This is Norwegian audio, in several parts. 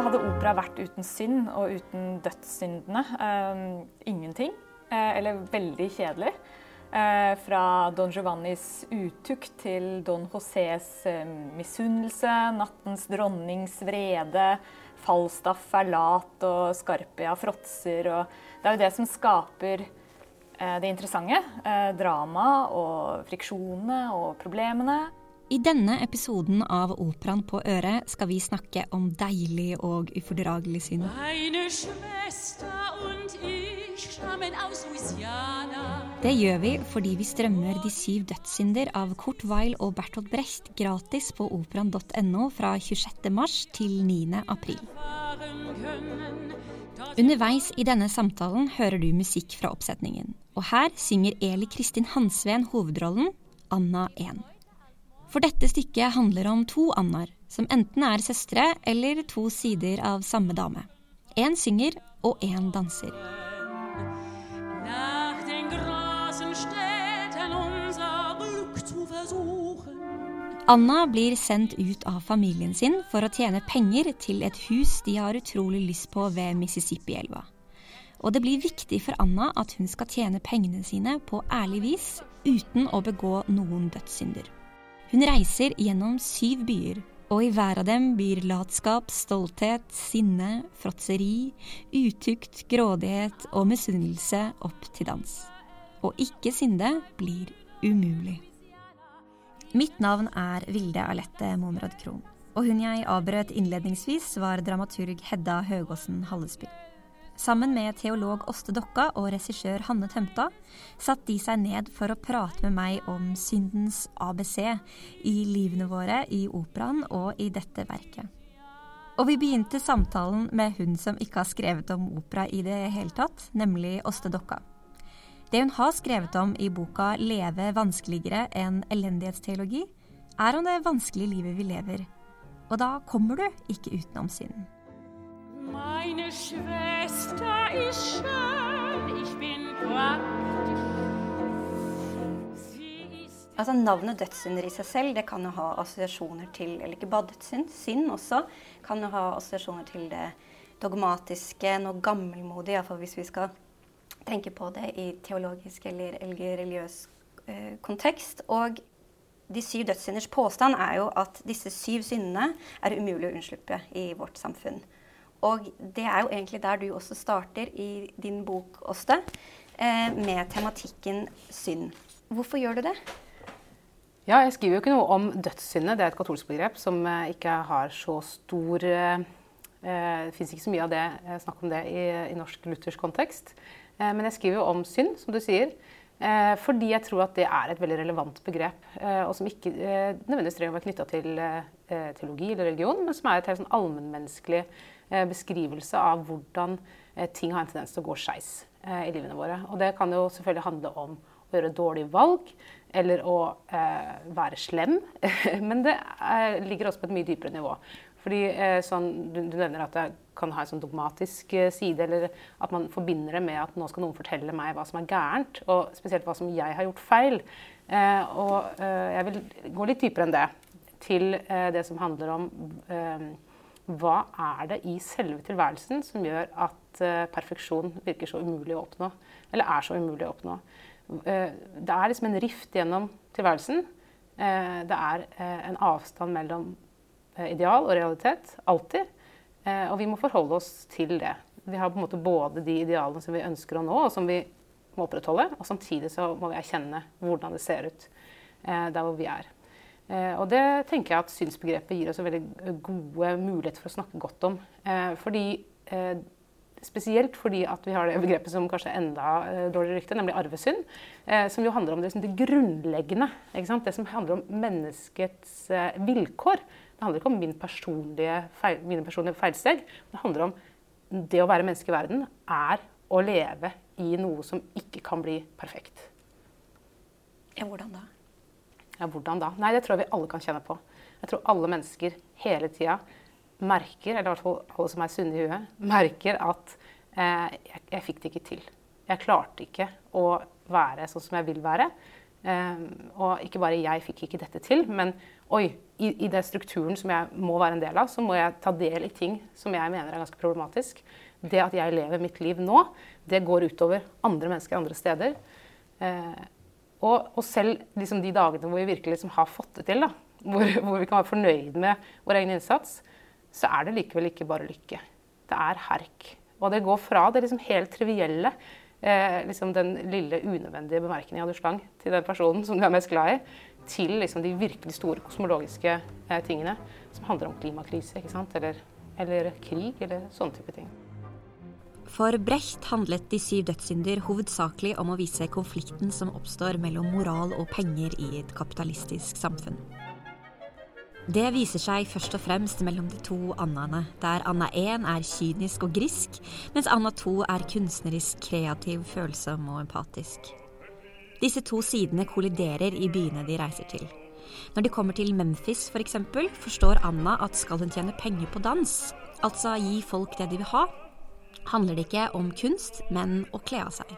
Hva hadde opera vært uten synd og uten dødssyndene? Eh, ingenting. Eh, eller veldig kjedelig. Eh, fra Don Giovannis utukt til Don Josés eh, misunnelse, nattens dronnings vrede, Falstaff er lat og Skarpia fråtser. Det er jo det som skaper eh, det interessante. Eh, drama og friksjonene og problemene. I denne episoden av Operaen på øret skal vi snakke om deilig og ufordragelig synd. Det gjør vi fordi vi strømmer De syv dødssynder av Kurt Weil og Bertolt Brecht gratis på operaen.no fra 26.3 til 9.4. Underveis i denne samtalen hører du musikk fra oppsetningen. Og her synger Eli Kristin Hansveen hovedrollen, Anna 1. For dette stykket handler om to Annar, som enten er søstre eller to sider av samme dame. Én synger, og én danser. Anna blir sendt ut av familien sin for å tjene penger til et hus de har utrolig lyst på ved Mississippi-elva. Og det blir viktig for Anna at hun skal tjene pengene sine på ærlig vis uten å begå noen dødssynder. Hun reiser gjennom syv byer, og i hver av dem byr latskap, stolthet, sinne, fråtseri, utukt, grådighet og misunnelse opp til dans. Og ikke synde blir umulig. Mitt navn er Vilde Alette Momrad Krohn, og hun jeg avbrøt innledningsvis, var dramaturg Hedda Høgåsen Hallesby. Sammen med teolog Åste Dokka og regissør Hanne Tømta satte de seg ned for å prate med meg om syndens ABC i livene våre i operaen og i dette verket. Og vi begynte samtalen med hun som ikke har skrevet om opera i det hele tatt, nemlig Åste Dokka. Det hun har skrevet om i boka 'Leve vanskeligere enn elendighetsteologi', er om det vanskelige livet vi lever. Og da kommer du ikke utenom synden. Meine Schwester ist schön, ich bin praktisch. Altså Navnet dødssynder i seg selv det kan jo ha assosiasjoner til eller ikke bare dødssynd, synd også, kan jo ha assosiasjoner til det dogmatiske, noe gammelmodig, iallfall hvis vi skal tenke på det i teologisk eller, eller religiøs eh, kontekst. Og de syv dødssynders påstand er jo at disse syv syndene er umulig å unnslippe i vårt samfunn. Og det er jo egentlig der du også starter i din bok, Åste, eh, med tematikken synd. Hvorfor gjør du det? Ja, jeg skriver jo ikke noe om dødssynet. Det er et katolsk begrep som eh, ikke har så stor eh, Det fins ikke så mye av det, snakk om det i, i norsk luthersk kontekst. Men jeg skriver jo om synd, som du sier. Fordi jeg tror at det er et veldig relevant begrep, og som ikke nødvendigvis trenger å være knytta til teologi eller religion, men som er et helt sånn allmennmenneskelig Eh, beskrivelse av hvordan eh, ting har en tendens til å gå skeis eh, i livene våre. Og det kan jo selvfølgelig handle om å gjøre dårlige valg eller å være slem. Men det ligger også på et mye dypere nivå. Fordi sånn, du, du, nevner at det kan ha en sånn dogmatisk side, eller at man forbinder det med at nå skal noen fortelle meg hva som er gærent, og spesielt hva som jeg har gjort feil. og jeg vil gå litt dypere enn det, til det som handler om hva er det i selve tilværelsen som gjør at uh, perfeksjon virker så umulig å oppnå? Eller er så umulig å oppnå? Uh, det er liksom en rift gjennom tilværelsen. Uh, det er en avstand mellom ideal og realitet. Alltid. og vi må forholde oss til det. Vi har på en måte både de idealene som vi ønsker å nå, og som vi må opprettholde. Og samtidig så må vi erkjenne hvordan det ser ut der hvor vi er. Eh, og det tenker jeg at synsbegrepet gir oss veldig gode muligheter for å snakke godt om. Eh, fordi, eh, spesielt fordi at vi har det begrepet som kanskje enda dårligere rykte, nemlig arvesynd. Som jo handler om det, det grunnleggende. Det som handler om menneskets vilkår. Det handler ikke om min personlige feil, mine personlige feilsteg. Det handler om det å være menneske i verden er å leve i noe som ikke kan bli perfekt. Ja, hvordan da? Ja, hvordan da? Nei, det tror jeg vi alle kan kjenne på. Jeg tror alle mennesker hele tida merker, eller i hvert fall alle som er sunne i huet, merker at eh, jeg, jeg, fikk det ikke til. Jeg klarte ikke å være sånn som jeg vil være. Eh, og ikke bare jeg fikk ikke dette til, men oi, i, i den strukturen som jeg må være en del av, så må jeg ta del i ting som jeg mener er ganske problematisk. Det at jeg lever mitt liv nå, det går utover andre mennesker andre steder. Eh, og, og, selv liksom, de dagene hvor vi virkelig liksom, har fått det til, da, hvor, hvor, vi kan være fornøyd med vår egen innsats, så er det likevel ikke bare lykke. Det er herk. Og det går fra det liksom helt trivielle, eh, liksom den lille unødvendige bemerkninga du slang til den personen som du er mest glad i, til liksom de virkelig store kosmologiske eh, tingene som handler om klimakrise eller, eller krig eller sånne type ting. For Brecht handlet De syv dødssynder hovedsakelig om å vise konflikten som oppstår mellom moral og penger i et kapitalistisk samfunn. Det viser seg først og fremst mellom de to Annaene, der Anna 1 er kynisk og grisk, mens Anna 2 er kunstnerisk, kreativ, følsom og empatisk. Disse to sidene kolliderer i byene de reiser til. Når de kommer til Memphis f.eks., for eksempel, forstår Anna at skal hun tjene penger på dans, altså gi folk det de vil ha, handler det ikke om kunst, men å kle av seg.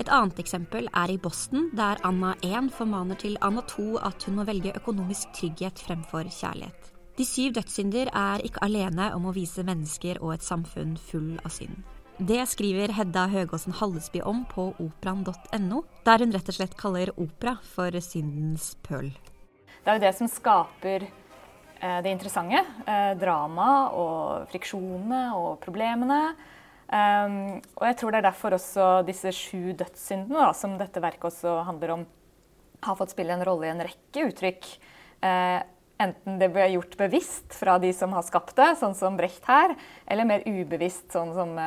Et annet eksempel er i Boston, der Anna 1 formaner til Anna 2 at hun må velge økonomisk trygghet fremfor kjærlighet. De syv dødssynder er ikke alene om å vise mennesker og et samfunn full av synd. Det skriver Hedda Høgåsen Hallesby om på operaen.no, der hun rett og slett kaller opera for syndens pøl. Det er jo det som skaper det interessante. Eh, drama og friksjonene og problemene. Um, og jeg tror det er derfor også disse sju dødssyndene, da, som dette verket også handler om, har fått spille en rolle i en rekke uttrykk. Uh, enten det ble gjort bevisst fra de som har skapt det, sånn som Brecht her, eller mer ubevisst, sånn som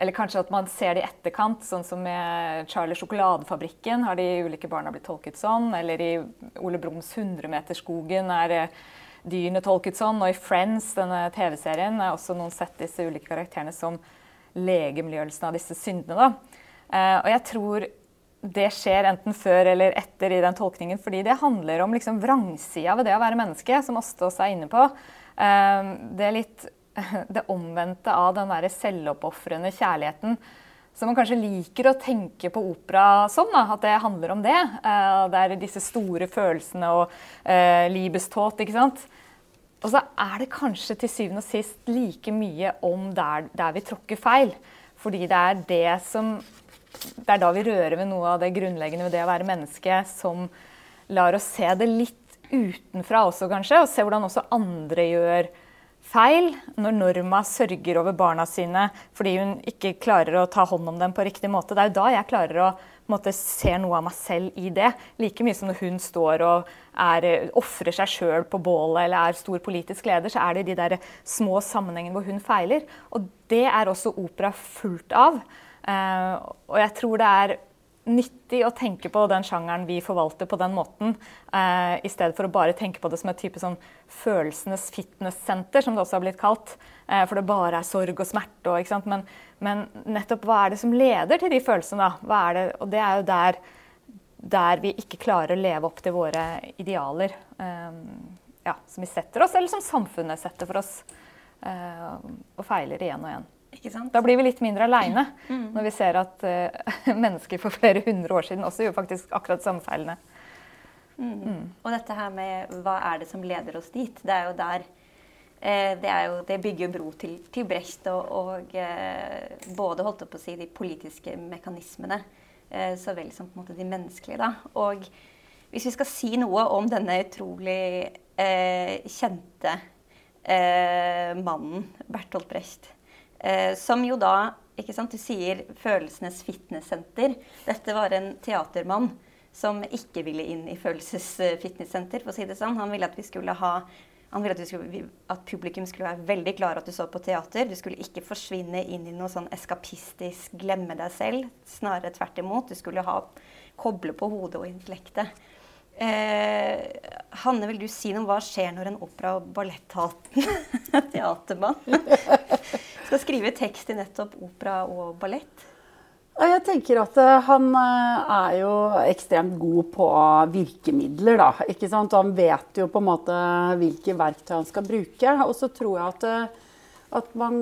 Eller kanskje at man ser det i etterkant, sånn som med Charlie Sjokoladefabrikken har de ulike barna blitt tolket sånn. Eller i Ole Brums 100-meterskogen er dyrene tolket sånn. Og i Friends, denne TV-serien, er også noen sett disse ulike karakterene som legemliggjørelsen av disse syndene. Eh, og jeg tror det skjer enten før eller etter i den tolkningen, fordi det handler om liksom vrangsida ved det å være menneske, som Åste er inne på. Eh, det er litt det omvendte av den der selvoppofrende kjærligheten som man kanskje liker å tenke på opera sånn, Da, at det handler om det. Uh, det er disse store følelsene og uh, libeståt, ikke sant. Og så er det kanskje til syvende og sist like mye om der, der, vi tråkker feil. Fordi det er det som Det er da vi rører ved noe av det grunnleggende ved det å være menneske, som lar oss se det litt utenfra også, kanskje, og se hvordan også andre gjør feil når Norma sørger over barna sine fordi hun ikke klarer å ta hånd om dem på riktig måte. Det er jo da jeg klarer å måte, se noe av meg selv i det. Like mye som når hun står og ofrer seg sjøl på bålet eller er stor politisk leder, så er det de der små sammenhengene hvor hun feiler. Og det er også opera fullt av. Uh, og jeg tror det er nyttig å tenke på den sjangeren vi forvalter på den måten, eh, i stedet for å bare tenke på det som et type sånn følelsenes fitnesssenter, som det også har blitt kalt. Eh, for det bare er sorg og smerte. Og, men, men, nettopp hva er det som leder til de følelsene? da? Det? Og det er jo der, der, vi ikke klarer å leve opp til våre idealer. Eh, ja, som vi setter oss, eller som samfunnet setter for oss. Eh, og feiler igjen og igjen. Da blir vi litt mindre aleine mm. når vi ser at uh, mennesker for flere hundre år siden også gjorde faktisk akkurat samme feilene. Mm. Mm. Og dette her med hva er det som leder oss dit, det er jo der eh, det, er jo, det, bygger bro til, til Brecht og, og eh, både holdt opp å si de politiske mekanismene eh, så vel som på en måte de menneskelige. Da. Og hvis vi skal si noe om denne utrolig eh, kjente eh, mannen Bertolt Brecht Eh, som jo da ikke sant, Du sier følelsenes fitnesssenter. Dette var en teatermann som ikke ville inn i følelsesfitnesssenter, for å si det sånn. Han ville at vi skulle ha han ville at, skulle, at, publikum skulle være veldig klar at du så på teater. Du skulle ikke forsvinne inn i noe sånn eskapistisk glemme deg selv. Snarere tvert imot. Du skulle ha, koble på hodet og intellektet. Eh, Hanne, vil du si noe om hva skjer når en opera- og balletthaten teatermann skal skrive tekst i nettopp opera og ballett? Jeg tenker at eh, han eh, er jo ekstremt god på virkemidler, da. Ikke sant? Han vet jo på en måte hvilke verktøy han skal bruke. Og så tror jeg at, eh, at man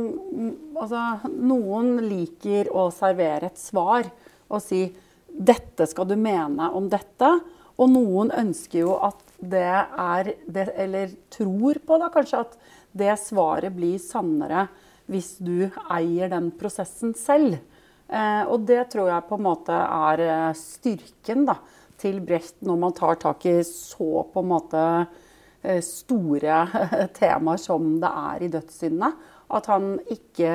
Altså, noen liker å servere et svar og si dette skal du mene om dette. Og noen ønsker jo at det er det, Eller tror på da kanskje at det svaret blir sannere hvis du eier den prosessen selv. Eh, og det tror jeg på en måte er eh, styrken da, til Brecht når man tar tak i så på en måte eh, store temaer som det er i dødssyndene. At han ikke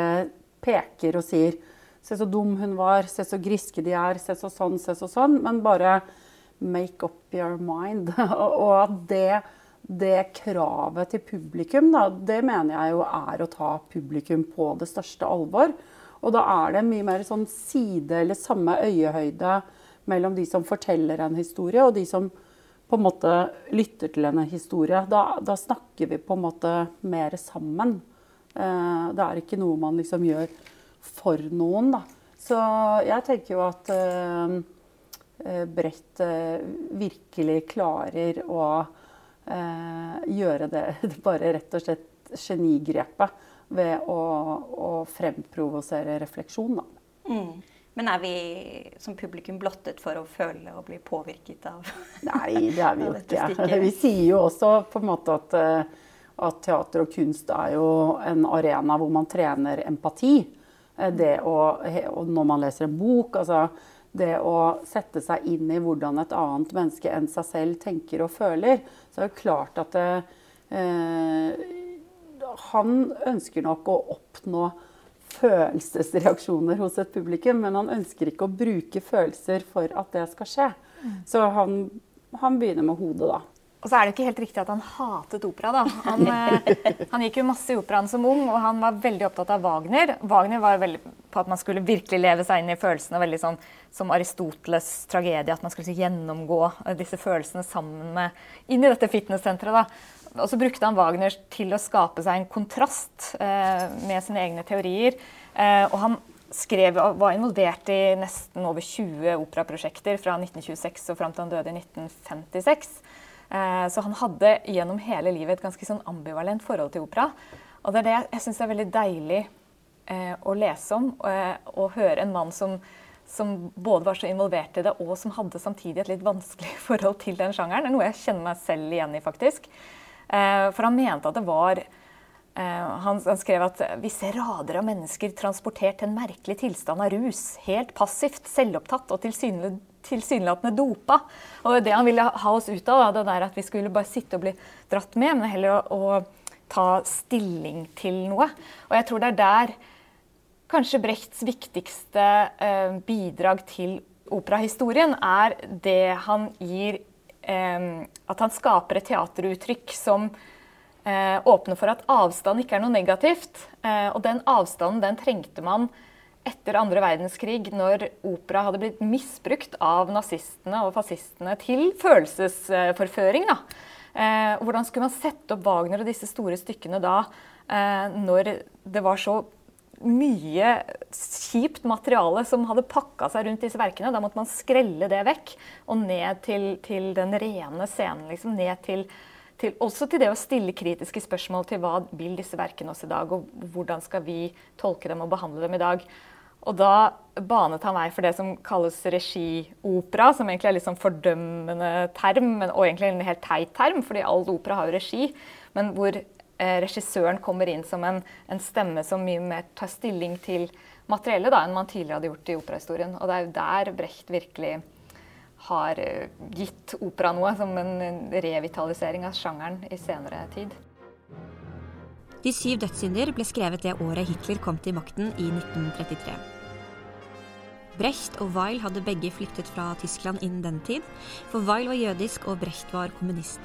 peker og sier Se så dum hun var, se så griske de er, se så sånn, se så sånn. Men bare make up your mind. og at det, det, kravet til publikum, da, det mener jeg jo er å ta publikum på det største alvor. Og da er det mye mer sånn side eller samme øyehøyde mellom de som forteller en historie, og de som på en måte lytter til en historie. Da, da snakker vi på en måte mer sammen. Eh, det er ikke noe man liksom gjør for noen. Da. Så jeg tenker jo at uh, Brett uh, virkelig klarer å gjøre det bare rett og slett genigrepet ved å, å fremprovosere refleksjon. Da. Mm. Men er vi som publikum blottet for å føle og bli påvirket av Nei, det er vi jo ikke. Vi sier jo også på en måte at, at teater og kunst er jo en arena hvor man trener empati. Eh, det å, når man leser en bok altså det å sette seg inn i hvordan et annet menneske enn seg selv tenker og føler, så er det klart at det, eh, Han ønsker nok å oppnå følelsesreaksjoner hos et publikum, men han ønsker ikke å bruke følelser for at det skal skje. Mm. Så han, han begynner med hodet, da. Og så er det ikke helt riktig at han hatet opera. da. Han, eh, han, gikk jo masse i operaen som ung, og han var veldig opptatt av Wagner. Wagner var veldig på at man skulle virkelig leve seg inn i følelsene, veldig sånn som Aristoteles' tragedie. At man skulle gjennomgå eh, disse følelsene sammen med inn i dette fitnesssenteret. da. Og så brukte han Wagner til å skape seg en kontrast eh, med sine egne teorier. Eh, og han skrev var involvert i nesten over 20 operaprosjekter fra 1926 og fram til han døde i 1956. Eh, så han hadde gjennom hele livet et ganske sånn ambivalent forhold til opera. Og det er det jeg syns er veldig deilig eh, å lese om eh, og høre en mann som, som, både var så involvert i det, og som hadde samtidig et litt vanskelig forhold til den sjangeren. Det er noe jeg kjenner meg selv igjen i, faktisk. For han mente at det var han, skrev at visse rader av mennesker transportert til en merkelig tilstand av rus. Helt passivt, selvopptatt og tilsynelatende tilsynelatende dopa. Og det han ville ha oss ut av, det der at vi skulle bare sitte og bli dratt med, men heller å, å ta stilling til noe. Og jeg tror det er der kanskje Brechts viktigste eh, bidrag til operahistorien er det han gir eh, At han skaper et teateruttrykk som eh, åpner for at avstand ikke er noe negativt. Eh, og den avstanden den trengte man etter andre verdenskrig, når opera hadde blitt misbrukt av nazistene og fascistene til følelsesforføring. Da. Eh, hvordan skulle man sette opp Wagner og disse store stykkene da, eh, når det var så mye kjipt materiale som hadde pakka seg rundt disse verkene? Da måtte man skrelle det vekk og ned til, til den rene scenen. Liksom, ned til til, også til det å stille kritiske spørsmål til hva vil disse verkene oss i dag, og hvordan skal vi tolke dem og behandle dem i dag. Og da banet han vei for det som kalles regiopera, som egentlig er litt sånn fordømmende term, men, og egentlig en helt teit term, fordi all opera har jo regi. Men hvor eh, regissøren kommer inn som en, en, stemme som mye mer tar stilling til materiellet da, enn man tidligere hadde gjort i operahistorien. Og det er jo der Brecht virkelig har eh, gitt opera noe, som en revitalisering av sjangeren i senere tid. De syv dødssynder ble skrevet det året Hitler kom til makten i 1933. Brecht og Weil hadde begge flyktet fra Tyskland innen den tid, for Weil var jødisk og Brecht var kommunist.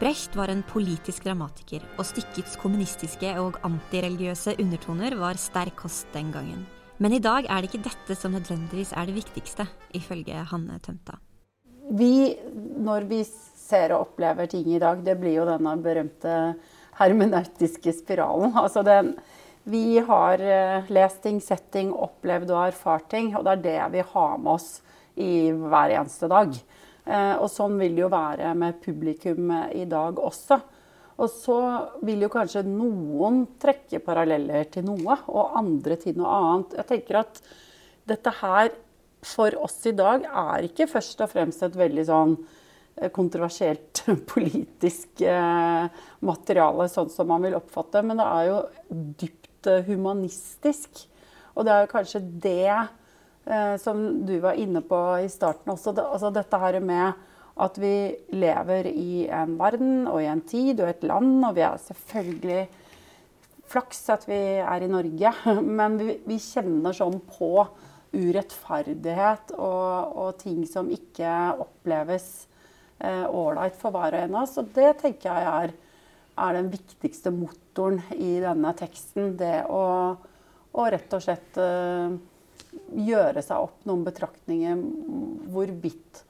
Brecht var en politisk dramatiker, og stykkets kommunistiske og antireligiøse undertoner var sterk kost den gangen. Men i dag er det ikke dette som nødvendigvis er det viktigste, ifølge Hanne Tømta. Vi, når vi ser og opplever ting i dag, det blir jo denne berømte hermeneutiske spiralen. Altså den, vi har uh, lest ting, sett ting, opplevd og erfart ting. Og det er det vi har med oss i hver eneste dag. Uh, og sånn vil det jo være med publikum uh, i dag også. Og så vil jo kanskje noen trekke paralleller til noe, og andre til noe annet. Jeg tenker at dette her for oss i dag er ikke først og fremst et veldig sånn eh, kontroversielt politisk eh, materiale, sånn som man vil oppfatte, men det er jo dypt humanistisk. Og det er jo kanskje det eh, som du var inne på i starten også. Det, altså dette her med at vi lever i en verden og i en tid og et land, og vi er selvfølgelig flaks at vi er i Norge, men vi, vi kjenner sånn på urettferdighet og, og, ting som ikke oppleves ålreit eh, for hver og en av oss. Og det tenker jeg er, er, den viktigste motoren i denne teksten. Det å, å rett og slett uh, gjøre seg opp noen betraktninger hvorvidt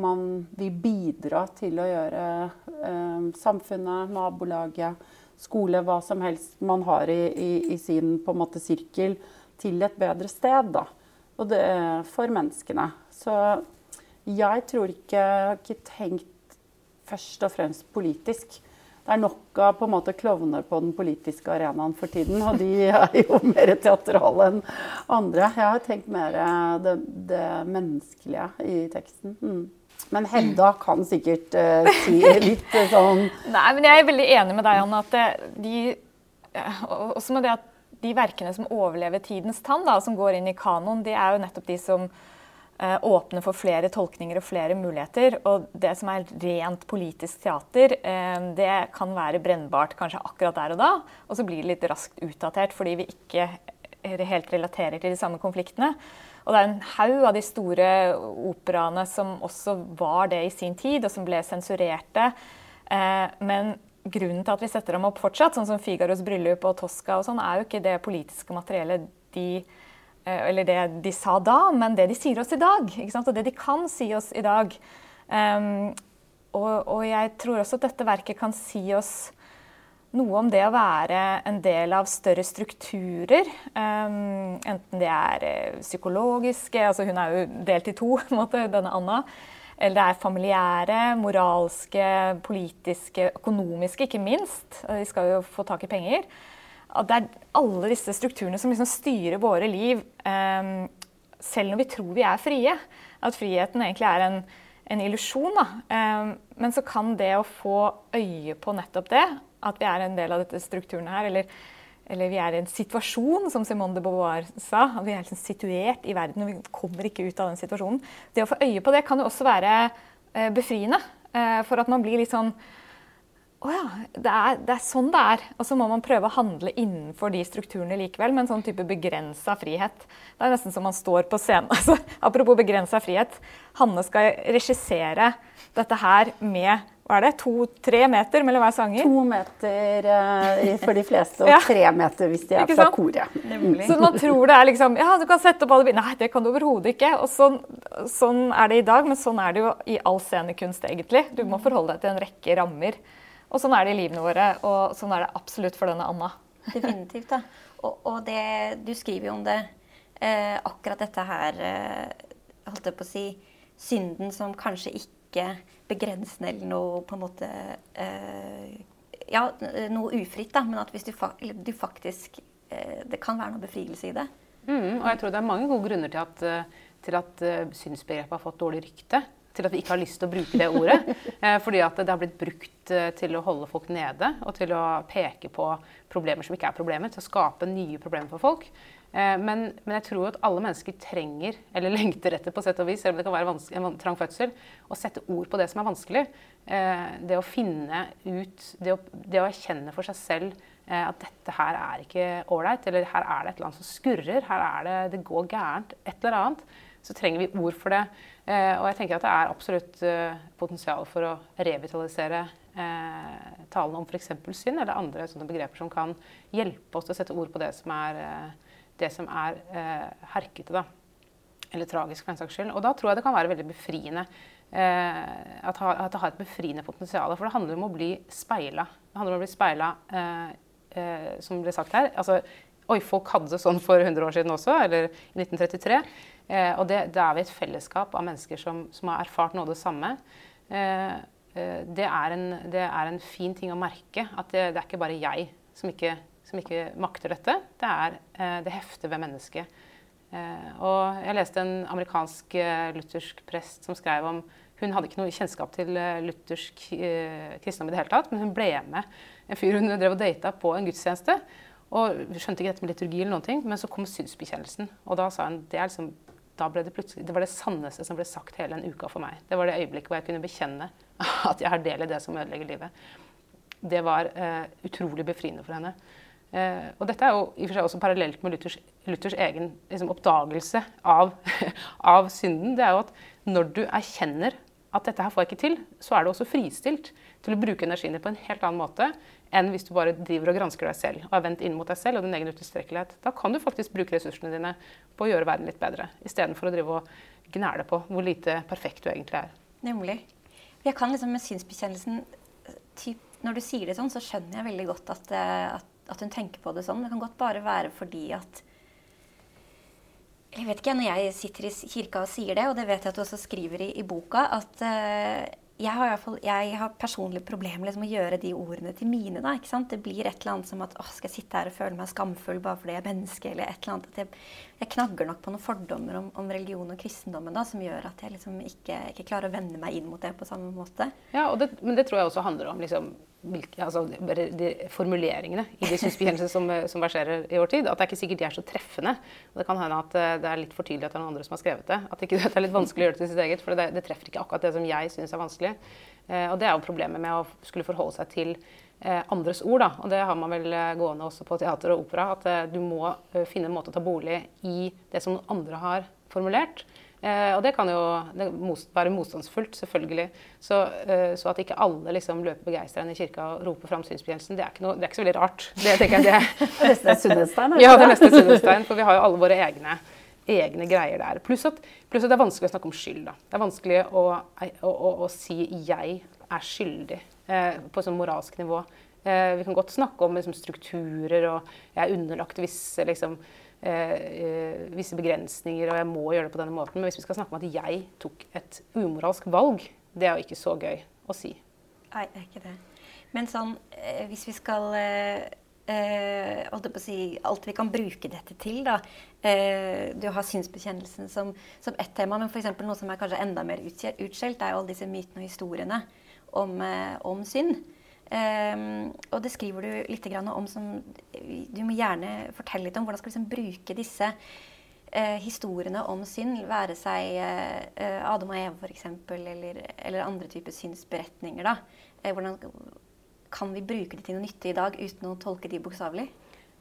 man vil bidra til å gjøre uh, samfunnet, nabolaget, skole, hva som helst man har i, i, i sin måte, sirkel, til et bedre sted. Da. Og det for menneskene. Så jeg tror ikke Jeg har ikke tenkt først og fremst politisk. Det er nok av på en måte klovner på den politiske arenaen for tiden, og de er jo mer teatrale enn andre. Jeg har tenkt mer det, det menneskelige i teksten. Mm. Men Hedda kan sikkert uh, si litt uh, sånn Nei, men jeg er veldig enig med deg, Anne. at de, Også med det at de verkene som overlever tidens tann, da, som går inn i kanoen, de er jo nettopp de som uh, åpner for flere tolkninger og flere muligheter. Og det som er rent politisk teater, det kan være brennbart kanskje akkurat der og da, og så blir det litt raskt utdatert fordi vi ikke helt relaterer til de samme konfliktene. Og det er en haug av de store operaene som også var det i sin tid, og som ble sensurerte. Eh, men grunnen til at vi setter dem opp fortsatt, sånn som Figaros bryllup og Tosca, og sånn, er jo ikke det politiske materiellet de eh, eller det de sa da, men det de sier oss i dag. Og det de kan si oss i dag. Um, og, og, jeg tror også at dette verket kan si oss noe om det å være en del av større strukturer. Um, enten det er uh, psykologiske altså Hun er jo delt i to, måte, denne Anna. Eller det er familiære, moralske, politiske, økonomiske, ikke minst. De skal jo få tak i penger. At det er alle disse strukturene som liksom styrer våre liv, um, selv når vi tror vi er frie. At friheten egentlig er en, en illusjon. Um, men så kan det å få øye på nettopp det, at vi er en del av dette strukturene her. Eller, eller, vi er i en situasjon, som Simone de Beauvoir sa. At vi er liksom situert i verden, og vi kommer ikke ut av den situasjonen. Det å få øye på det kan jo også være uh, befriende. Uh, for at man blir litt sånn å ja, det er, det er, sånn det er. Og så må man prøve å handle innenfor de strukturene likevel, med en sånn type begrensa frihet. Det er nesten som man står på scenen. Altså, apropos begrensa frihet. Hanne skal regissere dette her med hva er det, to-tre meter mellom hver sanger? To meter uh, for de fleste, og ja. tre meter hvis de er fra koret. Så man tror det er liksom Ja, du kan sette opp alle Nei, det kan du overhodet ikke. Og sånn, sånn, er det i dag, men sånn er det jo i all scenekunst, egentlig. Du må forholde deg til en rekke rammer. Og sånn er det i livene våre, og sånn er det absolutt for denne Anna. Definitivt. da. Og, og det, du skriver jo om det, eh, akkurat dette her eh, holdt jeg på å si, Synden som kanskje ikke begrensende eller noe på en måte eh, Ja, noe ufritt, da, men at hvis du, fa du faktisk eh, Det kan være noe befrielse i det. Mm, og jeg tror det er mange gode grunner til at, eh, til at uh, synsbegrepet har fått dårlig rykte. Til at vi ikke har lyst til å bruke det ordet. Eh, fordi at det har blitt brukt uh, til å holde folk nede og til å peke på problemer som ikke er problemer. Til å skape nye problemer for folk. Eh, men, men, jeg tror at alle mennesker trenger, eller lengter etter på sett og vis, selv om det kan være en trang fødsel, å sette ord på det som er vanskelig. Eh, det å finne ut Det å, det å erkjenne for seg selv eh, at dette her er ikke ålreit, eller her er det et eller annet som skurrer, her er det, det går gærent, et eller annet. Så trenger vi ord for det. Og jeg tenker at det er absolutt potensial for å revitalisere talen om f.eks. synd, eller andre sånne begreper som kan hjelpe oss til å sette ord på det som er det som er eh, herkete, da. Eller tragisk, for den saks skyld. Og da tror jeg det kan være veldig befriende. Eh, at, det har et befriende potensial. For det handler om å bli speila. Det handler om å bli speila, eh, eh, som ble sagt her. Altså, Oi, folk hadde det sånn for 100 år siden også, eller i 1933. Eh, og det, da er vi et fellesskap av mennesker som, som har erfart noe av det samme. Eh, eh, det er, en, det, er en, fin ting å merke. At det, det er ikke bare jeg som ikke som ikke makter dette. Det er eh, det hefter ved mennesket. og jeg leste en amerikansk luthersk prest som skrev om Hun hadde ikke noe kjennskap til luthersk kristendom i det hele tatt, men hun ble med en fyr hun drev og data på en gudstjeneste. Og skjønte ikke dette med liturgi, eller noen ting, men så kom synsbekjennelsen. Og da sa hun det, er liksom, da ble det, det var det sanneste som ble sagt hele den uka for meg. Det var det øyeblikket hvor jeg kunne bekjenne at jeg har del i det som ødelegger livet. Det var eh, utrolig befriende for henne. Eh, og dette er jo i og for seg også parallelt med Luthers, Luthers egen liksom, oppdagelse av, av, synden. Det er jo at når du erkjenner at dette her får jeg ikke til, så er du også fristilt til å bruke energien din på en helt annen måte enn hvis du bare driver og gransker deg selv og er vendt inn mot deg selv og din egen utilstrekkelighet. Da kan du faktisk bruke ressursene dine på å gjøre verden litt bedre, istedenfor å drive og gnæle på hvor lite perfekt du egentlig er. Nemlig. Jeg kan liksom med synsbekjennelsen typ, Når du sier det sånn, så skjønner jeg veldig godt at, eh, at, at, hun tenker på det sånn. Det kan godt bare være fordi at Jeg vet ikke, når jeg sitter i kirka og sier det, og det vet jeg at du også skriver i, i boka, at uh, jeg har, fall, jeg har personlig problemer liksom, med å gjøre de ordene til mine. Da, det blir et eller annet som at skal jeg sitte her og føle meg skamfull bare fordi jeg er menneske? eller et eller annet. Jeg, jeg knagger nok på noen fordommer om, om religion og kristendommen da, som gjør at jeg liksom ikke, ikke, klarer å vende meg inn mot det på samme måte. Ja, det, Men det tror jeg også handler om liksom, altså, de formuleringene i de synsbekjennelsene som, som, verserer i vår tid. At det er ikke sikkert de er så treffende. Og det kan hende at eh, det er litt for tydelig at det er noen andre som har skrevet det. At det er litt vanskelig å gjøre det til sitt eget, for det, det treffer ikke akkurat det som jeg syns er vanskelig. Eh, og det er jo problemet med å skulle forholde seg til eh, andres ord. Da. Og det har man vel eh, gående også på teater og opera. At eh, du må eh, finne en måte å ta bolig i det som andre har formulert. Eh, og det kan jo det være motstandsfullt, selvfølgelig. Så, eh, så, at ikke alle liksom løper begeistra inn i kirka og roper fram synsbekjennelsen, det, det, er ikke så veldig rart. Det tenker jeg det. neste sunnhetstegn? Ja, det er neste sunnhetstegn. For vi har jo alle våre egne, egne greier der. Pluss at, plus at, det er vanskelig å snakke om skyld. Da. Det er vanskelig å, å, å, å si 'jeg er skyldig' eh, på sånn moralsk nivå. Eh, vi kan godt snakke om liksom, strukturer, og jeg er underlagt visse liksom, Eh, eh, visse begrensninger, og jeg må gjøre det på denne måten. Men hvis vi skal snakke om at jeg tok et umoralsk valg, det er jo ikke så gøy å si. Nei, det er ikke det. Men sånn, eh, hvis vi skal eh, å si, Alt vi kan bruke dette til, da. Eh, du har synsbekjennelsen som, som ett tema, men f.eks. noe som er kanskje enda mer utskjelt, er jo alle disse mytene og historiene om, om synd. Um, og det skriver du litt om som Du må gjerne fortelle litt om hvordan skal du liksom bruke disse uh, historiene om synd, være seg uh, Adam og Eva f.eks., eller, eller andre typer synsberetninger. da. Uh, hvordan kan vi bruke det til noe nytte i dag uten å tolke de bokstavelig?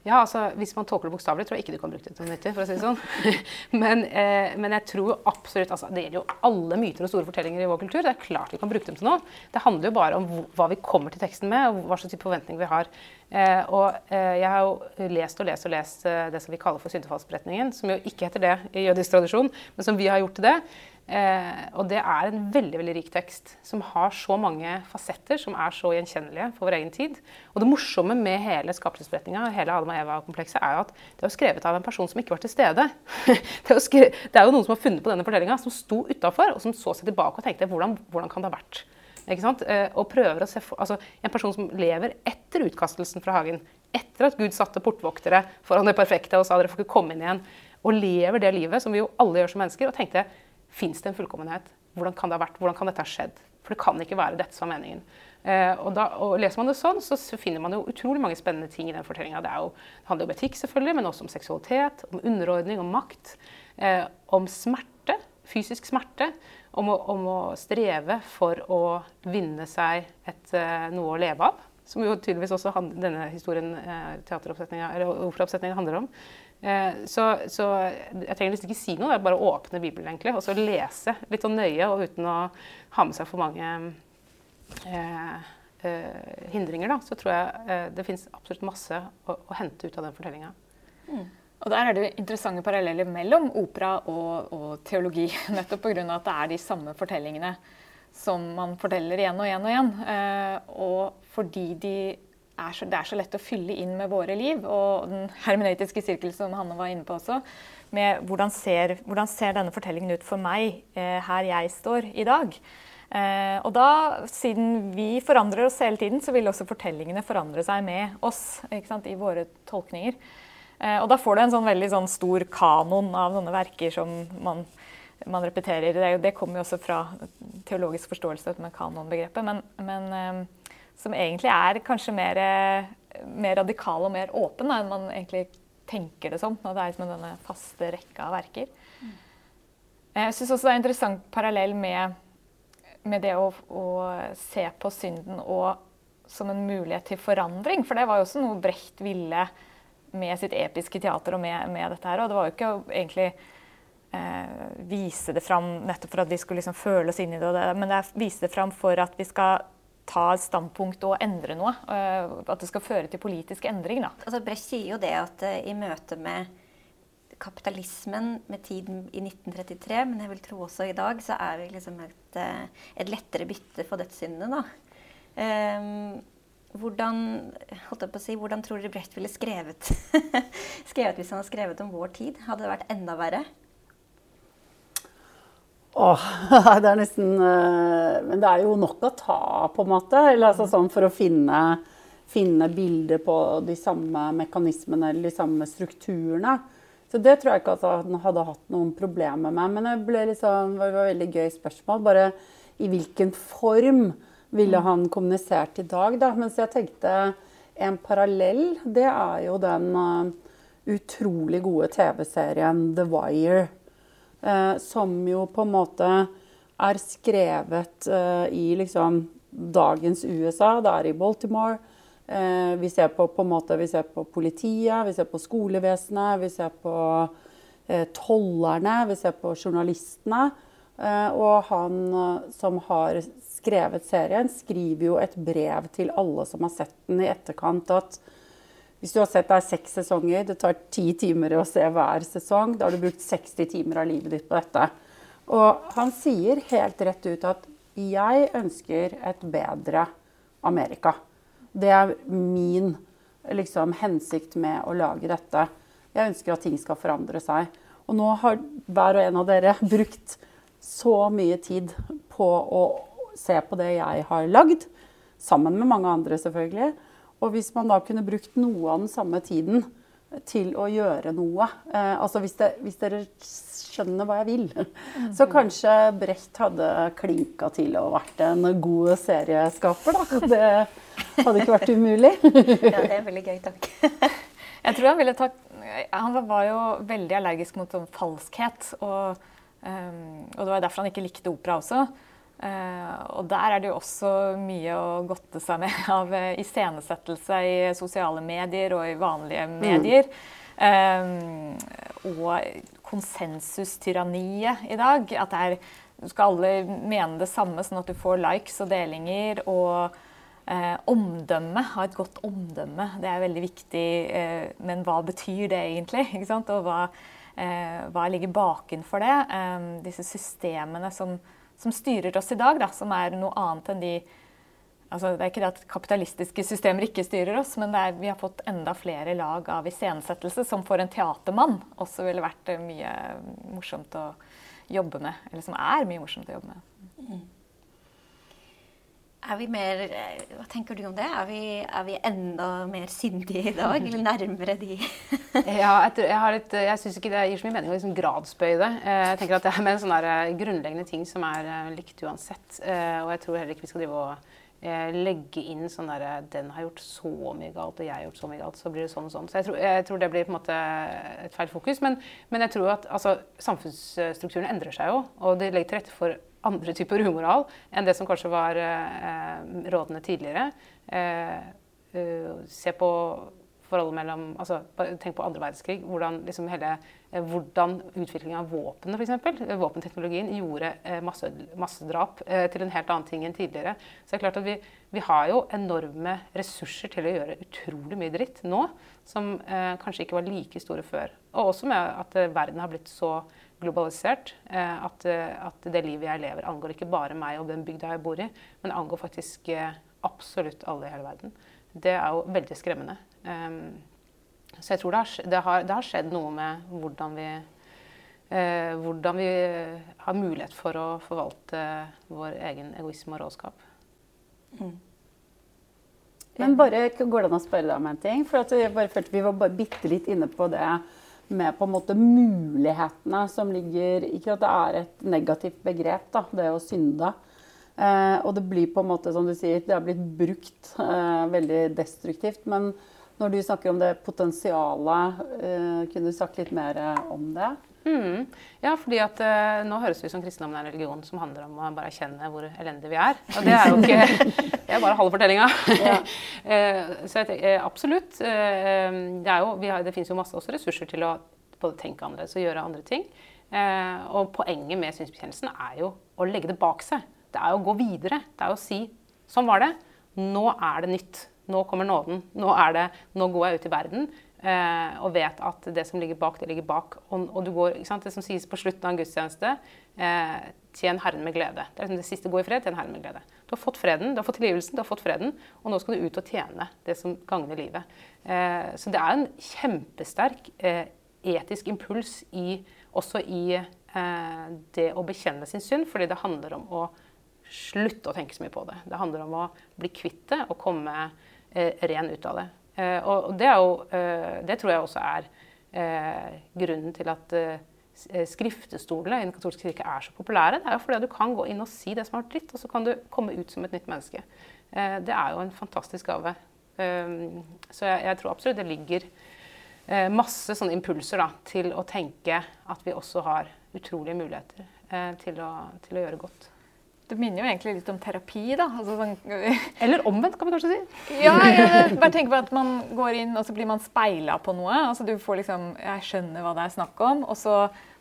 Ja, altså Hvis man tolker det bokstavelig, tror jeg ikke du kan bruke det til noe nyttig. for å si det sånn. men, eh, men, jeg tror absolutt, altså Det gjelder jo alle myter og store fortellinger i vår kultur. Det er klart vi kan bruke dem til noe. Det handler jo bare om hva vi kommer til teksten med, og hva slags type forventninger vi har. Eh, og eh, Jeg har jo lest og lest og lest eh, det som vi kaller for syndefallsberetningen, som jo ikke heter det i jødisk tradisjon, men som vi har gjort til det. Eh, og det er en veldig veldig rik tekst som har så mange fasetter som er så gjenkjennelige for vår egen tid. Og det morsomme med hele skapelsesberetninga hele Adam og Eva-komplekset er jo at det er skrevet av en person som ikke var til stede. det, er skrevet, det, er jo noen som har funnet på denne fortellinga, som sto utafor, og som så seg tilbake og tenkte hvordan, hvordan kan det ha vært? Ikke sant? Eh, og prøver å se for, altså, En person som lever etter utkastelsen fra hagen, etter at Gud satte portvoktere foran det perfekte og sa dere får ikke komme inn igjen, og lever det livet som vi jo alle gjør som mennesker, og tenkte Fins det en fullkommenhet? Hvordan kan det? Hvordan kan dette ha skjedd? For det kan ikke være dette som er meningen. Eh, og, da, og, Leser man det sånn, så finner man jo utrolig mange spennende ting i den fortellinga. Det, det, handler jo om etikk, selvfølgelig, men også om seksualitet, om underordning, om makt. Eh, om smerte, fysisk smerte. Om å, om å, streve for å vinne seg et, eh, noe å leve av. Som jo tydeligvis også denne historien, eh, teateroppsetninga, eller operaoppsetninga handler om. Eh, så, så, jeg trenger liksom ikke si noe, er bare åpne Bibelen egentlig, og så lese litt sånn nøye og uten å ha med seg for mange eh, eh, hindringer. Da, så tror jeg eh, det fins absolutt masse å, å, hente ut av den fortellinga. Mm. Og der er det interessante paralleller mellom opera og, og teologi. Nettopp pga. at det er de samme fortellingene som man forteller igjen og igjen og igjen. Eh, og fordi de er så, det er så lett å fylle inn med våre liv. Og den hermeneutiske sirkel som Hanne var inne på også, med hvordan ser, hvordan ser denne fortellingen ut for meg eh, her jeg står i dag. Eh, og da, siden vi forandrer oss hele tiden, så vil også fortellingene forandre seg med oss i våre tolkninger. Eh, og da får du en sånn veldig sånn stor kanon av sånne verker som man, man repeterer. Det, det kommer jo også fra teologisk forståelse med kanonbegrepet, men, men eh, som egentlig er kanskje mer, mer radikal og mer åpen da, enn man egentlig tenker det som. når det er liksom denne faste rekka av verker. Jeg syns også det er interessant parallell med, med det å, å, se på synden og, som en mulighet til forandring. For det var jo også noe Brecht ville med sitt episke teater og med, med dette her. Og det var jo ikke egentlig eh, vise det fram nettopp for at vi skulle liksom føle oss inn i det, det men det er vise det fram for at vi skal ta et standpunkt og endre noe. Uh, at det skal føre til politisk endring. Da. Altså Brecht sier jo det at uh, i møte med kapitalismen med tiden i 1933, men jeg vil tro også i dag, så er vi liksom et, uh, et lettere bytte for dødssyndene. Um, hvordan, si, hvordan, tror dere Brecht ville skrevet, skrevet hvis han hadde skrevet om vår tid? Hadde det vært enda verre? Åh, det er nesten uh, Men det er jo nok å ta, på en måte. Eller, altså, sånn for å finne, finne bilder på de samme mekanismene eller de samme strukturene. Så det tror jeg ikke at han hadde hatt noen problemer med. Men det, ble liksom, det var et veldig gøy spørsmål. Bare i hvilken form ville han kommunisert i dag, da? Mens jeg tenkte en parallell, det er jo den uh, utrolig gode TV-serien The Wire. Uh, som jo på en måte er skrevet uh, i liksom dagens USA. Det er i Baltimore. vi ser på, på måte, vi ser på politiet, vi ser på skolevesenet, vi ser på tollerne, vi ser på journalistene. og han som har skrevet serien, skriver jo et brev til alle som har sett den i etterkant, at hvis du har sett deg seks sesonger, det tar ti timer å se hver sesong, da har du brukt 60 timer av livet ditt på dette. Og han sier helt rett ut at 'jeg ønsker et bedre Amerika'. Det er min liksom, hensikt med å lage dette. Jeg ønsker at ting skal forandre seg. Og nå har hver og en av dere brukt så mye tid på å se på det jeg har lagd, sammen med mange andre selvfølgelig. Og hvis man da kunne brukt noe av den samme tiden til å gjøre noe eh, Altså hvis, det, hvis, dere skjønner hva jeg vil, så kanskje Brecht hadde klinka til og vært en god serieskaper, da. Det hadde ikke vært umulig. ja, det er veldig gøy, takk. Jeg tror han ville tatt Han var jo veldig allergisk mot sånn falskhet. Og, um, og det var derfor han ikke likte opera også. Uh, og der er det jo også mye å godte seg med av uh, iscenesettelse i sosiale medier og i vanlige mm. medier. Um, og konsensustyranniet i dag. At det er, skal alle mene det samme, sånn at du får likes og delinger. Og uh, omdømme. Ha et godt omdømme. Det er veldig viktig. men hva betyr det egentlig? Og hva, hva ligger bakenfor det? Disse systemene som som styrer oss i dag, da, som er noe annet enn de altså Det er ikke det at kapitalistiske systemer ikke styrer oss, men er, vi har fått enda flere lag av iscenesettelse, som for en teatermann også ville vært eh, mye morsomt å jobbe med. Eller som er mye morsomt å jobbe med. Mm. Er vi mer eh, Hva tenker du om det? Er vi, er vi enda mer syndige i dag? Eller nærmere de Ja, jeg, jeg, litt, jeg syns ikke det gir så mye mening å liksom gradsbøye det. Eh, jeg tenker at det er med en sånn eh, grunnleggende ting som er likt uansett. Og jeg tror heller ikke vi skal drive og legge inn sånn derre Den har gjort så mye galt, og jeg har gjort så mye galt. Så blir det sånn og sånn. Så jeg tror, jeg tror det blir på en måte et feil fokus. Men, men jeg tror at altså, samfunnsstrukturen endrer seg jo, og det legger til rette for andre typer umoral enn det som kanskje var eh, rådene tidligere. Eh, se på forholdet mellom altså, Tenk på andre verdenskrig. Hvordan, liksom hele, eh, hvordan utviklingen av våpnene, f.eks. Våpenteknologien gjorde eh, masse, massedrap eh, til en helt annen ting enn tidligere. Så det er klart at vi, vi, har jo enorme ressurser til å gjøre utrolig mye dritt nå, som eh, kanskje ikke var like store før. Og også med at verden har blitt så globalisert. Eh, at, eh, at, det livet jeg lever, angår ikke bare meg og den bygda jeg bor i, men angår faktisk eh, absolutt alle i hele verden. Det er jo veldig skremmende. Så jeg tror det har, det har, det har skjedd noe med hvordan vi, hvordan vi har mulighet for å forvalte vår egen egoisme og råskap. Mm. Men bare går det an å spørre deg om en ting? For at jeg bare følte Vi var bare bitte litt inne på det med på en måte mulighetene som ligger Ikke at det er et negativt begrep, da, det å synde. Eh, og det blir på en måte, som du sier, det har blitt brukt eh, veldig destruktivt. Men når du snakker om det potensialet, eh, kunne du sagt litt mer om det? Mm. Ja, fordi at uh, nå høres det ut som kristendommen er en religion som handler om å bare erkjenne hvor elendige vi er. Og det er jo ikke Det er bare halve fortellinga. Ja. uh, så jeg, uh, absolutt. det, er jo, har, det finnes jo masse også ressurser til å både tenke annerledes og gjøre andre ting. og poenget med synsbekjennelsen er jo å legge det bak seg. Det er jo å gå videre. Det er jo å si sånn var det. Nå er det nytt. Nå kommer nåden. Nå, er det, nå går jeg ut i verden. Eh, og vet at det som ligger bak, det ligger bak. Og, og du går, Det som sies på slutten av en gudstjeneste eh, Tjen Herren med glede. Det er liksom det siste. Gå i fred, tjen Herren med glede. Du har fått freden, du har fått tilgivelsen, du har fått freden, og nå skal du ut og tjene det som gagner livet. Eh, så det er en kjempesterk eh, etisk impuls i, også i eh, det å bekjenne sin synd, fordi det handler om å slutte å tenke så mye på det. Det handler om å bli kvitt det og komme eh, ren ut av det. Eh, og det, jo, eh, det, tror jeg også er eh, grunnen til at skriftestolene i Den katolske kirke er så populære. Det er jo fordi du kan gå inn og si det som har vært dritt, og så kan du komme ut som et nytt menneske. Det er jo en fantastisk gave. Så jeg, tror absolutt det ligger masse sånne impulser da, til å tenke at vi også har utrolige muligheter til å, til å gjøre godt. Det minner jo egentlig litt om terapi, da. Altså, sånn, Eller omvendt, kan vi kanskje si. ja, jeg bare tenker på at man går inn, og så blir man speila på noe. Altså, du får liksom Jeg skjønner hva det er snakk om. Og så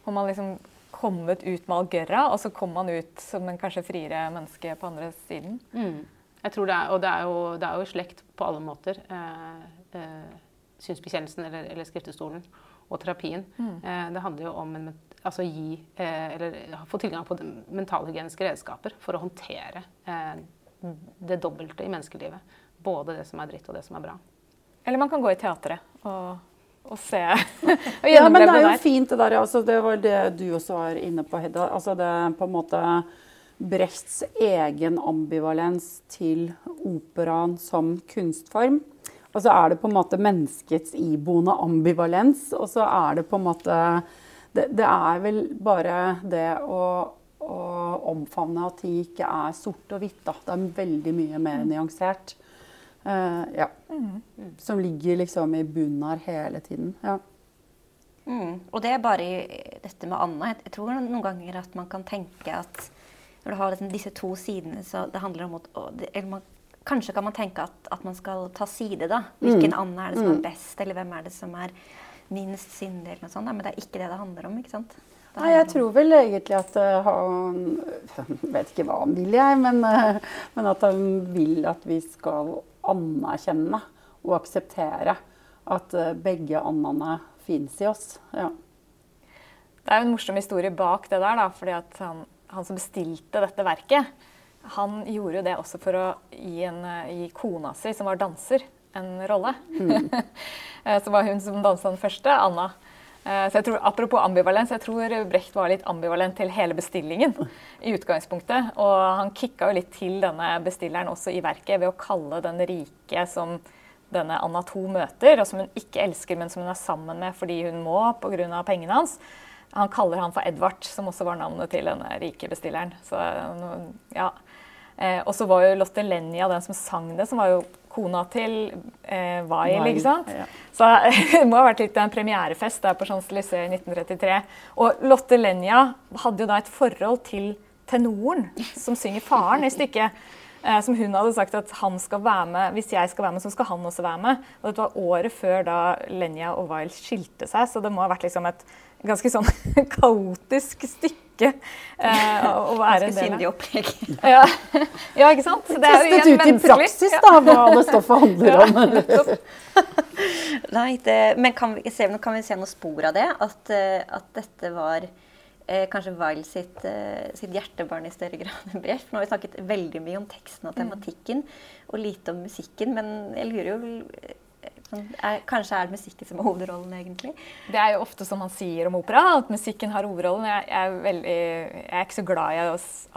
får man liksom kommet ut med algørra, og så kommer man ut som en kanskje friere menneske på andre siden. Mm. Jeg tror det er, Og det er, jo, det er jo slekt på alle måter. Eh, eh, synsbekjennelsen eller, eller skriftestolen og terapien. Mm. Eh, det handler jo om en altså gi, eh, eller få tilgang på mentalhygieniske redskaper for å håndtere eh, det dobbelte i menneskelivet. Både det som er dritt, og det som er bra. Eller man kan gå i teatret og, og se. og ja, men det er jo der. fint det der. Altså, det var det du også var inne på, Hedda. Altså, det på en måte Brechts egen ambivalens til operaen som kunstform. Og så er det på en måte menneskets iboende ambivalens, og så er det på en måte det, det er vel bare det å, å, omfavne at ting ikke er sort og hvitt. Da. Det er veldig mye mer mm. nyansert. Uh, ja. Mm. Som ligger liksom i bunnen her hele tiden. Ja. Mm. Og det er bare i dette med Anna. Jeg tror noen ganger at man kan tenke at når du har liksom disse to sidene, så det handler om at man, Kanskje kan man tenke at, at, man skal ta side, da. Hvilken mm. Anna er det som er mm. best, eller hvem er det som er minst syndig, eller noe sånt. Men det er ikke det det handler om. ikke sant? Nei, jeg tror vel egentlig at uh, han Vet ikke hva han vil, jeg. Men, uh, men, at han vil at vi skal anerkjenne og akseptere at uh, begge andene fins i oss. Ja. Det er jo en morsom historie bak det der. da, fordi at han, han som bestilte dette verket, han gjorde jo det også for å gi, en, gi kona si, som var danser, en rolle. Mm. Så var hun som dansa den første, Anna. Eh, så jeg tror, Apropos ambivalens, jeg tror Brecht var litt ambivalent til hele bestillingen. i utgangspunktet. Og han kicka jo litt til denne bestilleren også i verket ved å kalle den rike som denne Anna to møter, og som hun ikke elsker, men som hun er sammen med fordi hun må pga. pengene hans. Han kaller han for Edvard, som også var navnet til denne rike bestilleren. Så, ja. Eh, og så var jo Lotte Lenya den som sang det, som var jo kona til eh, Weil, ikke sant? Ja. Så det må ha vært litt en premierefest der på Champs-Élysées i 1933. Og Lotte Lenja hadde jo da et forhold til tenoren som synger faren i stykket. Eh, som hun hadde sagt at han skal være med, hvis jeg skal være med, så skal han også være med. Og dette var året før da Lenja og Weil skilte seg, så det må ha vært liksom et ganske sånn kaotisk stykke ikke eh, å være en del av. opplegg. ja. ja, ikke sant? Så det er jo Testet ut i praksis da, hva det stoffet handler om. Nei, det, men kan vi, se, kan vi, se, noen spor av det? At, eh, at dette var eh, kanskje Weil sitt, eh, sitt, hjertebarn i større grad enn Brecht. Nå har vi snakket veldig mye om teksten og mm. tematikken, og lite om musikken. Men jeg lurer jo er, kanskje er det musikken som har hovedrollen, egentlig? Det er jo ofte som man sier om opera, at musikken har hovedrollen. Jeg, jeg, er, veldig, jeg er, ikke så glad i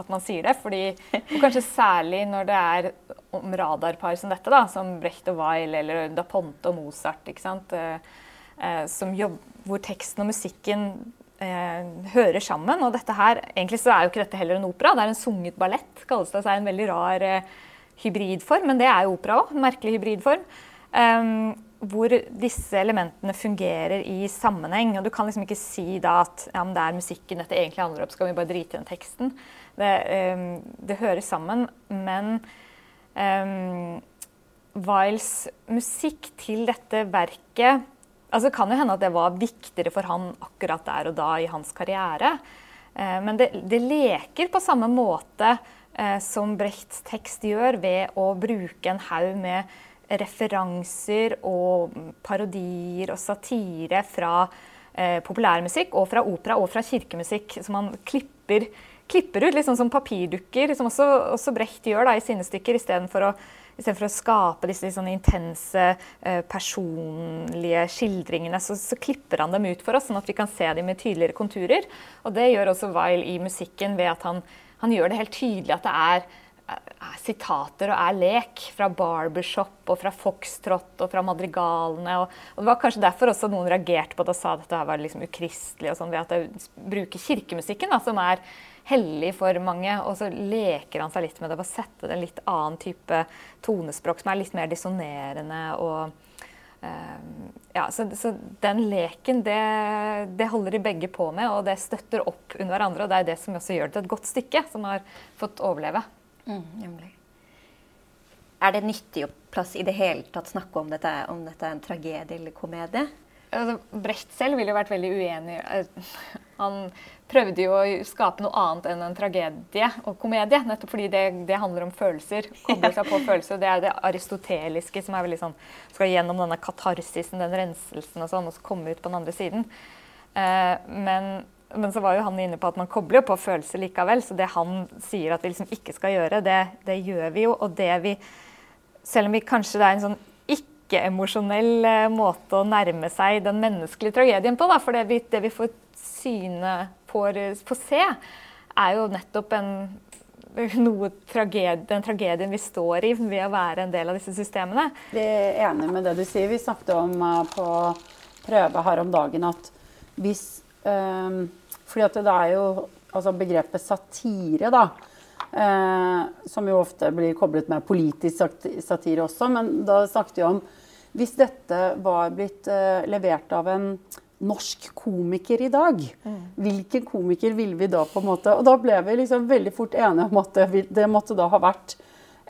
at man sier det. Fordi, og kanskje særlig når det er om radarpar som dette, da, som Brecht og Weil eller Da Ponte og Mozart, ikke sant? som jobb, hvor teksten og musikken eh, hører sammen. Og dette her, egentlig så er jo ikke dette heller en opera, det er en sunget ballett. kalles det, så er en veldig rar eh, hybridform, men det er jo opera òg. Merkelig hybridform. Hvor disse elementene fungerer i sammenheng. Og du kan liksom ikke si da at ja, det er musikken dette egentlig handler om, skal vi bare drite i den teksten. Det, um, det hører sammen, men um, Wiles musikk til dette verket altså Det kan jo hende at det var viktigere for han akkurat der og da i hans karriere. Uh, men det, det, leker på samme måte uh, som Brechts tekst gjør, ved å bruke en haug med referanser og parodier og satire fra eh, populærmusikk og fra opera og fra kirkemusikk som man klipper, klipper ut, liksom som papirdukker, som også, også Brecht gjør da, i sine stykker, istedenfor å, å skape disse liksom, intense, eh, personlige skildringene, så, så, klipper han dem ut for oss, sånn at vi kan se dem med tydeligere konturer. Og det gjør også Weil i musikken ved at han, han gjør det helt tydelig at det er er sitater og er lek fra barbershop og fra foxtrot og fra madrigalene. Og, og, Det var kanskje derfor også noen reagerte på det og sa at dette var liksom ukristelig. og sånn, Ved at det bruker kirkemusikken, da, som er hellig for mange, og så leker han seg litt med det ved å sette det en litt annen type tonespråk som er litt mer dissonerende. og uh, ja, så, så, den leken, det, det, holder de begge på med, og det støtter opp under hverandre. Og det er det som også gjør det til et godt stykke, som har fått overleve. Mm, er det nyttig å plass i det hele tatt snakke om dette, om dette er en tragedie eller komedie? Altså, Brecht selv ville jo vært veldig uenig. Han prøvde jo å skape noe annet enn en tragedie og komedie. Nettopp fordi det, det handler om følelser. Koble seg på følelser. Det er det aristoteliske som er veldig sånn, skal gjennom denne katarsisen, den renselsen og sånn, og så komme ut på den andre siden. Eh, men men så var jo han inne på at man kobler på følelser likevel. Så det han sier at vi liksom ikke skal gjøre, det, det gjør vi jo. Og det vi Selv om vi kanskje det er en sånn ikke-emosjonell eh, måte å nærme seg den menneskelige tragedien på, da, for det vi, det vi får syne, på, på se, er jo nettopp en noe tragedie, den tragedien vi står i ved å være en del av disse systemene. Vi er enig med det du sier. Vi snakket om uh, på prøve her om dagen at hvis um, fordi at det er jo altså begrepet satire, da. Eh, som jo ofte blir koblet med politisk satire også. Men da snakket vi om Hvis dette var blitt eh, levert av en norsk komiker i dag, mm. hvilken komiker ville vi da på en måte Og da ble vi liksom veldig fort enige om at det, det måtte da ha vært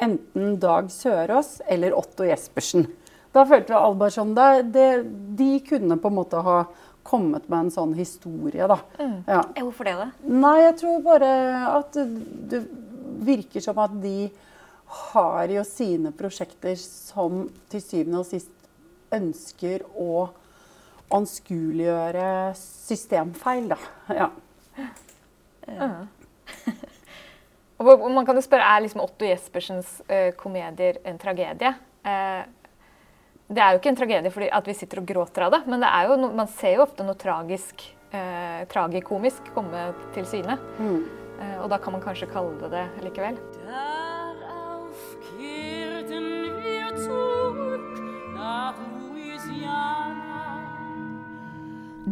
enten Dag Sørås eller Otto Jespersen. Da følte vi Albar det, De kunne på en måte ha kommet med en sånn historie, da. Mm. Ja. Hvorfor det, da? Nei, jeg tror bare at det virker som at de har jo sine prosjekter som til syvende og sist ønsker å anskueliggjøre systemfeil, da. Ja. Mm. og man kan jo spørre, Er liksom Otto Jespersens uh, komedier en tragedie? Det er jo ikke en tragedie fordi at vi sitter og gråter av det, men det jo no, man ser jo ofte noe tragisk, eh, tragikomisk komme til syne. Mm. Eh, og da kan man kanskje kalle det det likevel.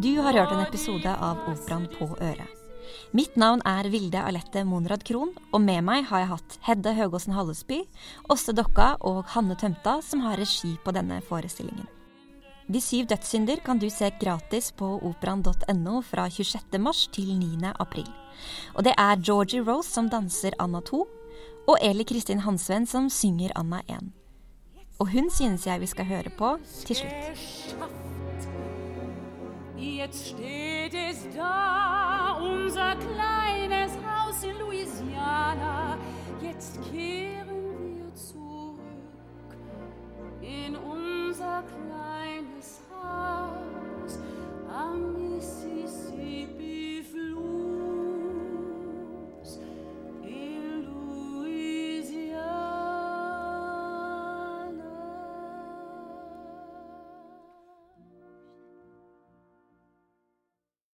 Du har hørt en episode av Operaen på øret. Mitt navn er Vilde Alette Monrad Krohn, og med meg har jeg hatt Hedde Høgåsen Hallesby, Åste Dokka og Hanne Tømta, som har regi på denne forestillingen. De syv dødssynder kan du se gratis på operaen.no fra 26. mars til 9. april. Og det er Georgie Rose som danser Anna 2, og Eli Kristin Hansven som synger Anna 1. Og hun synes jeg vi skal høre på til slutt. Jetzt steht es da, unser kleines Haus in Louisiana. Jetzt kehren wir zurück in unser kleines Haus am Mississippi.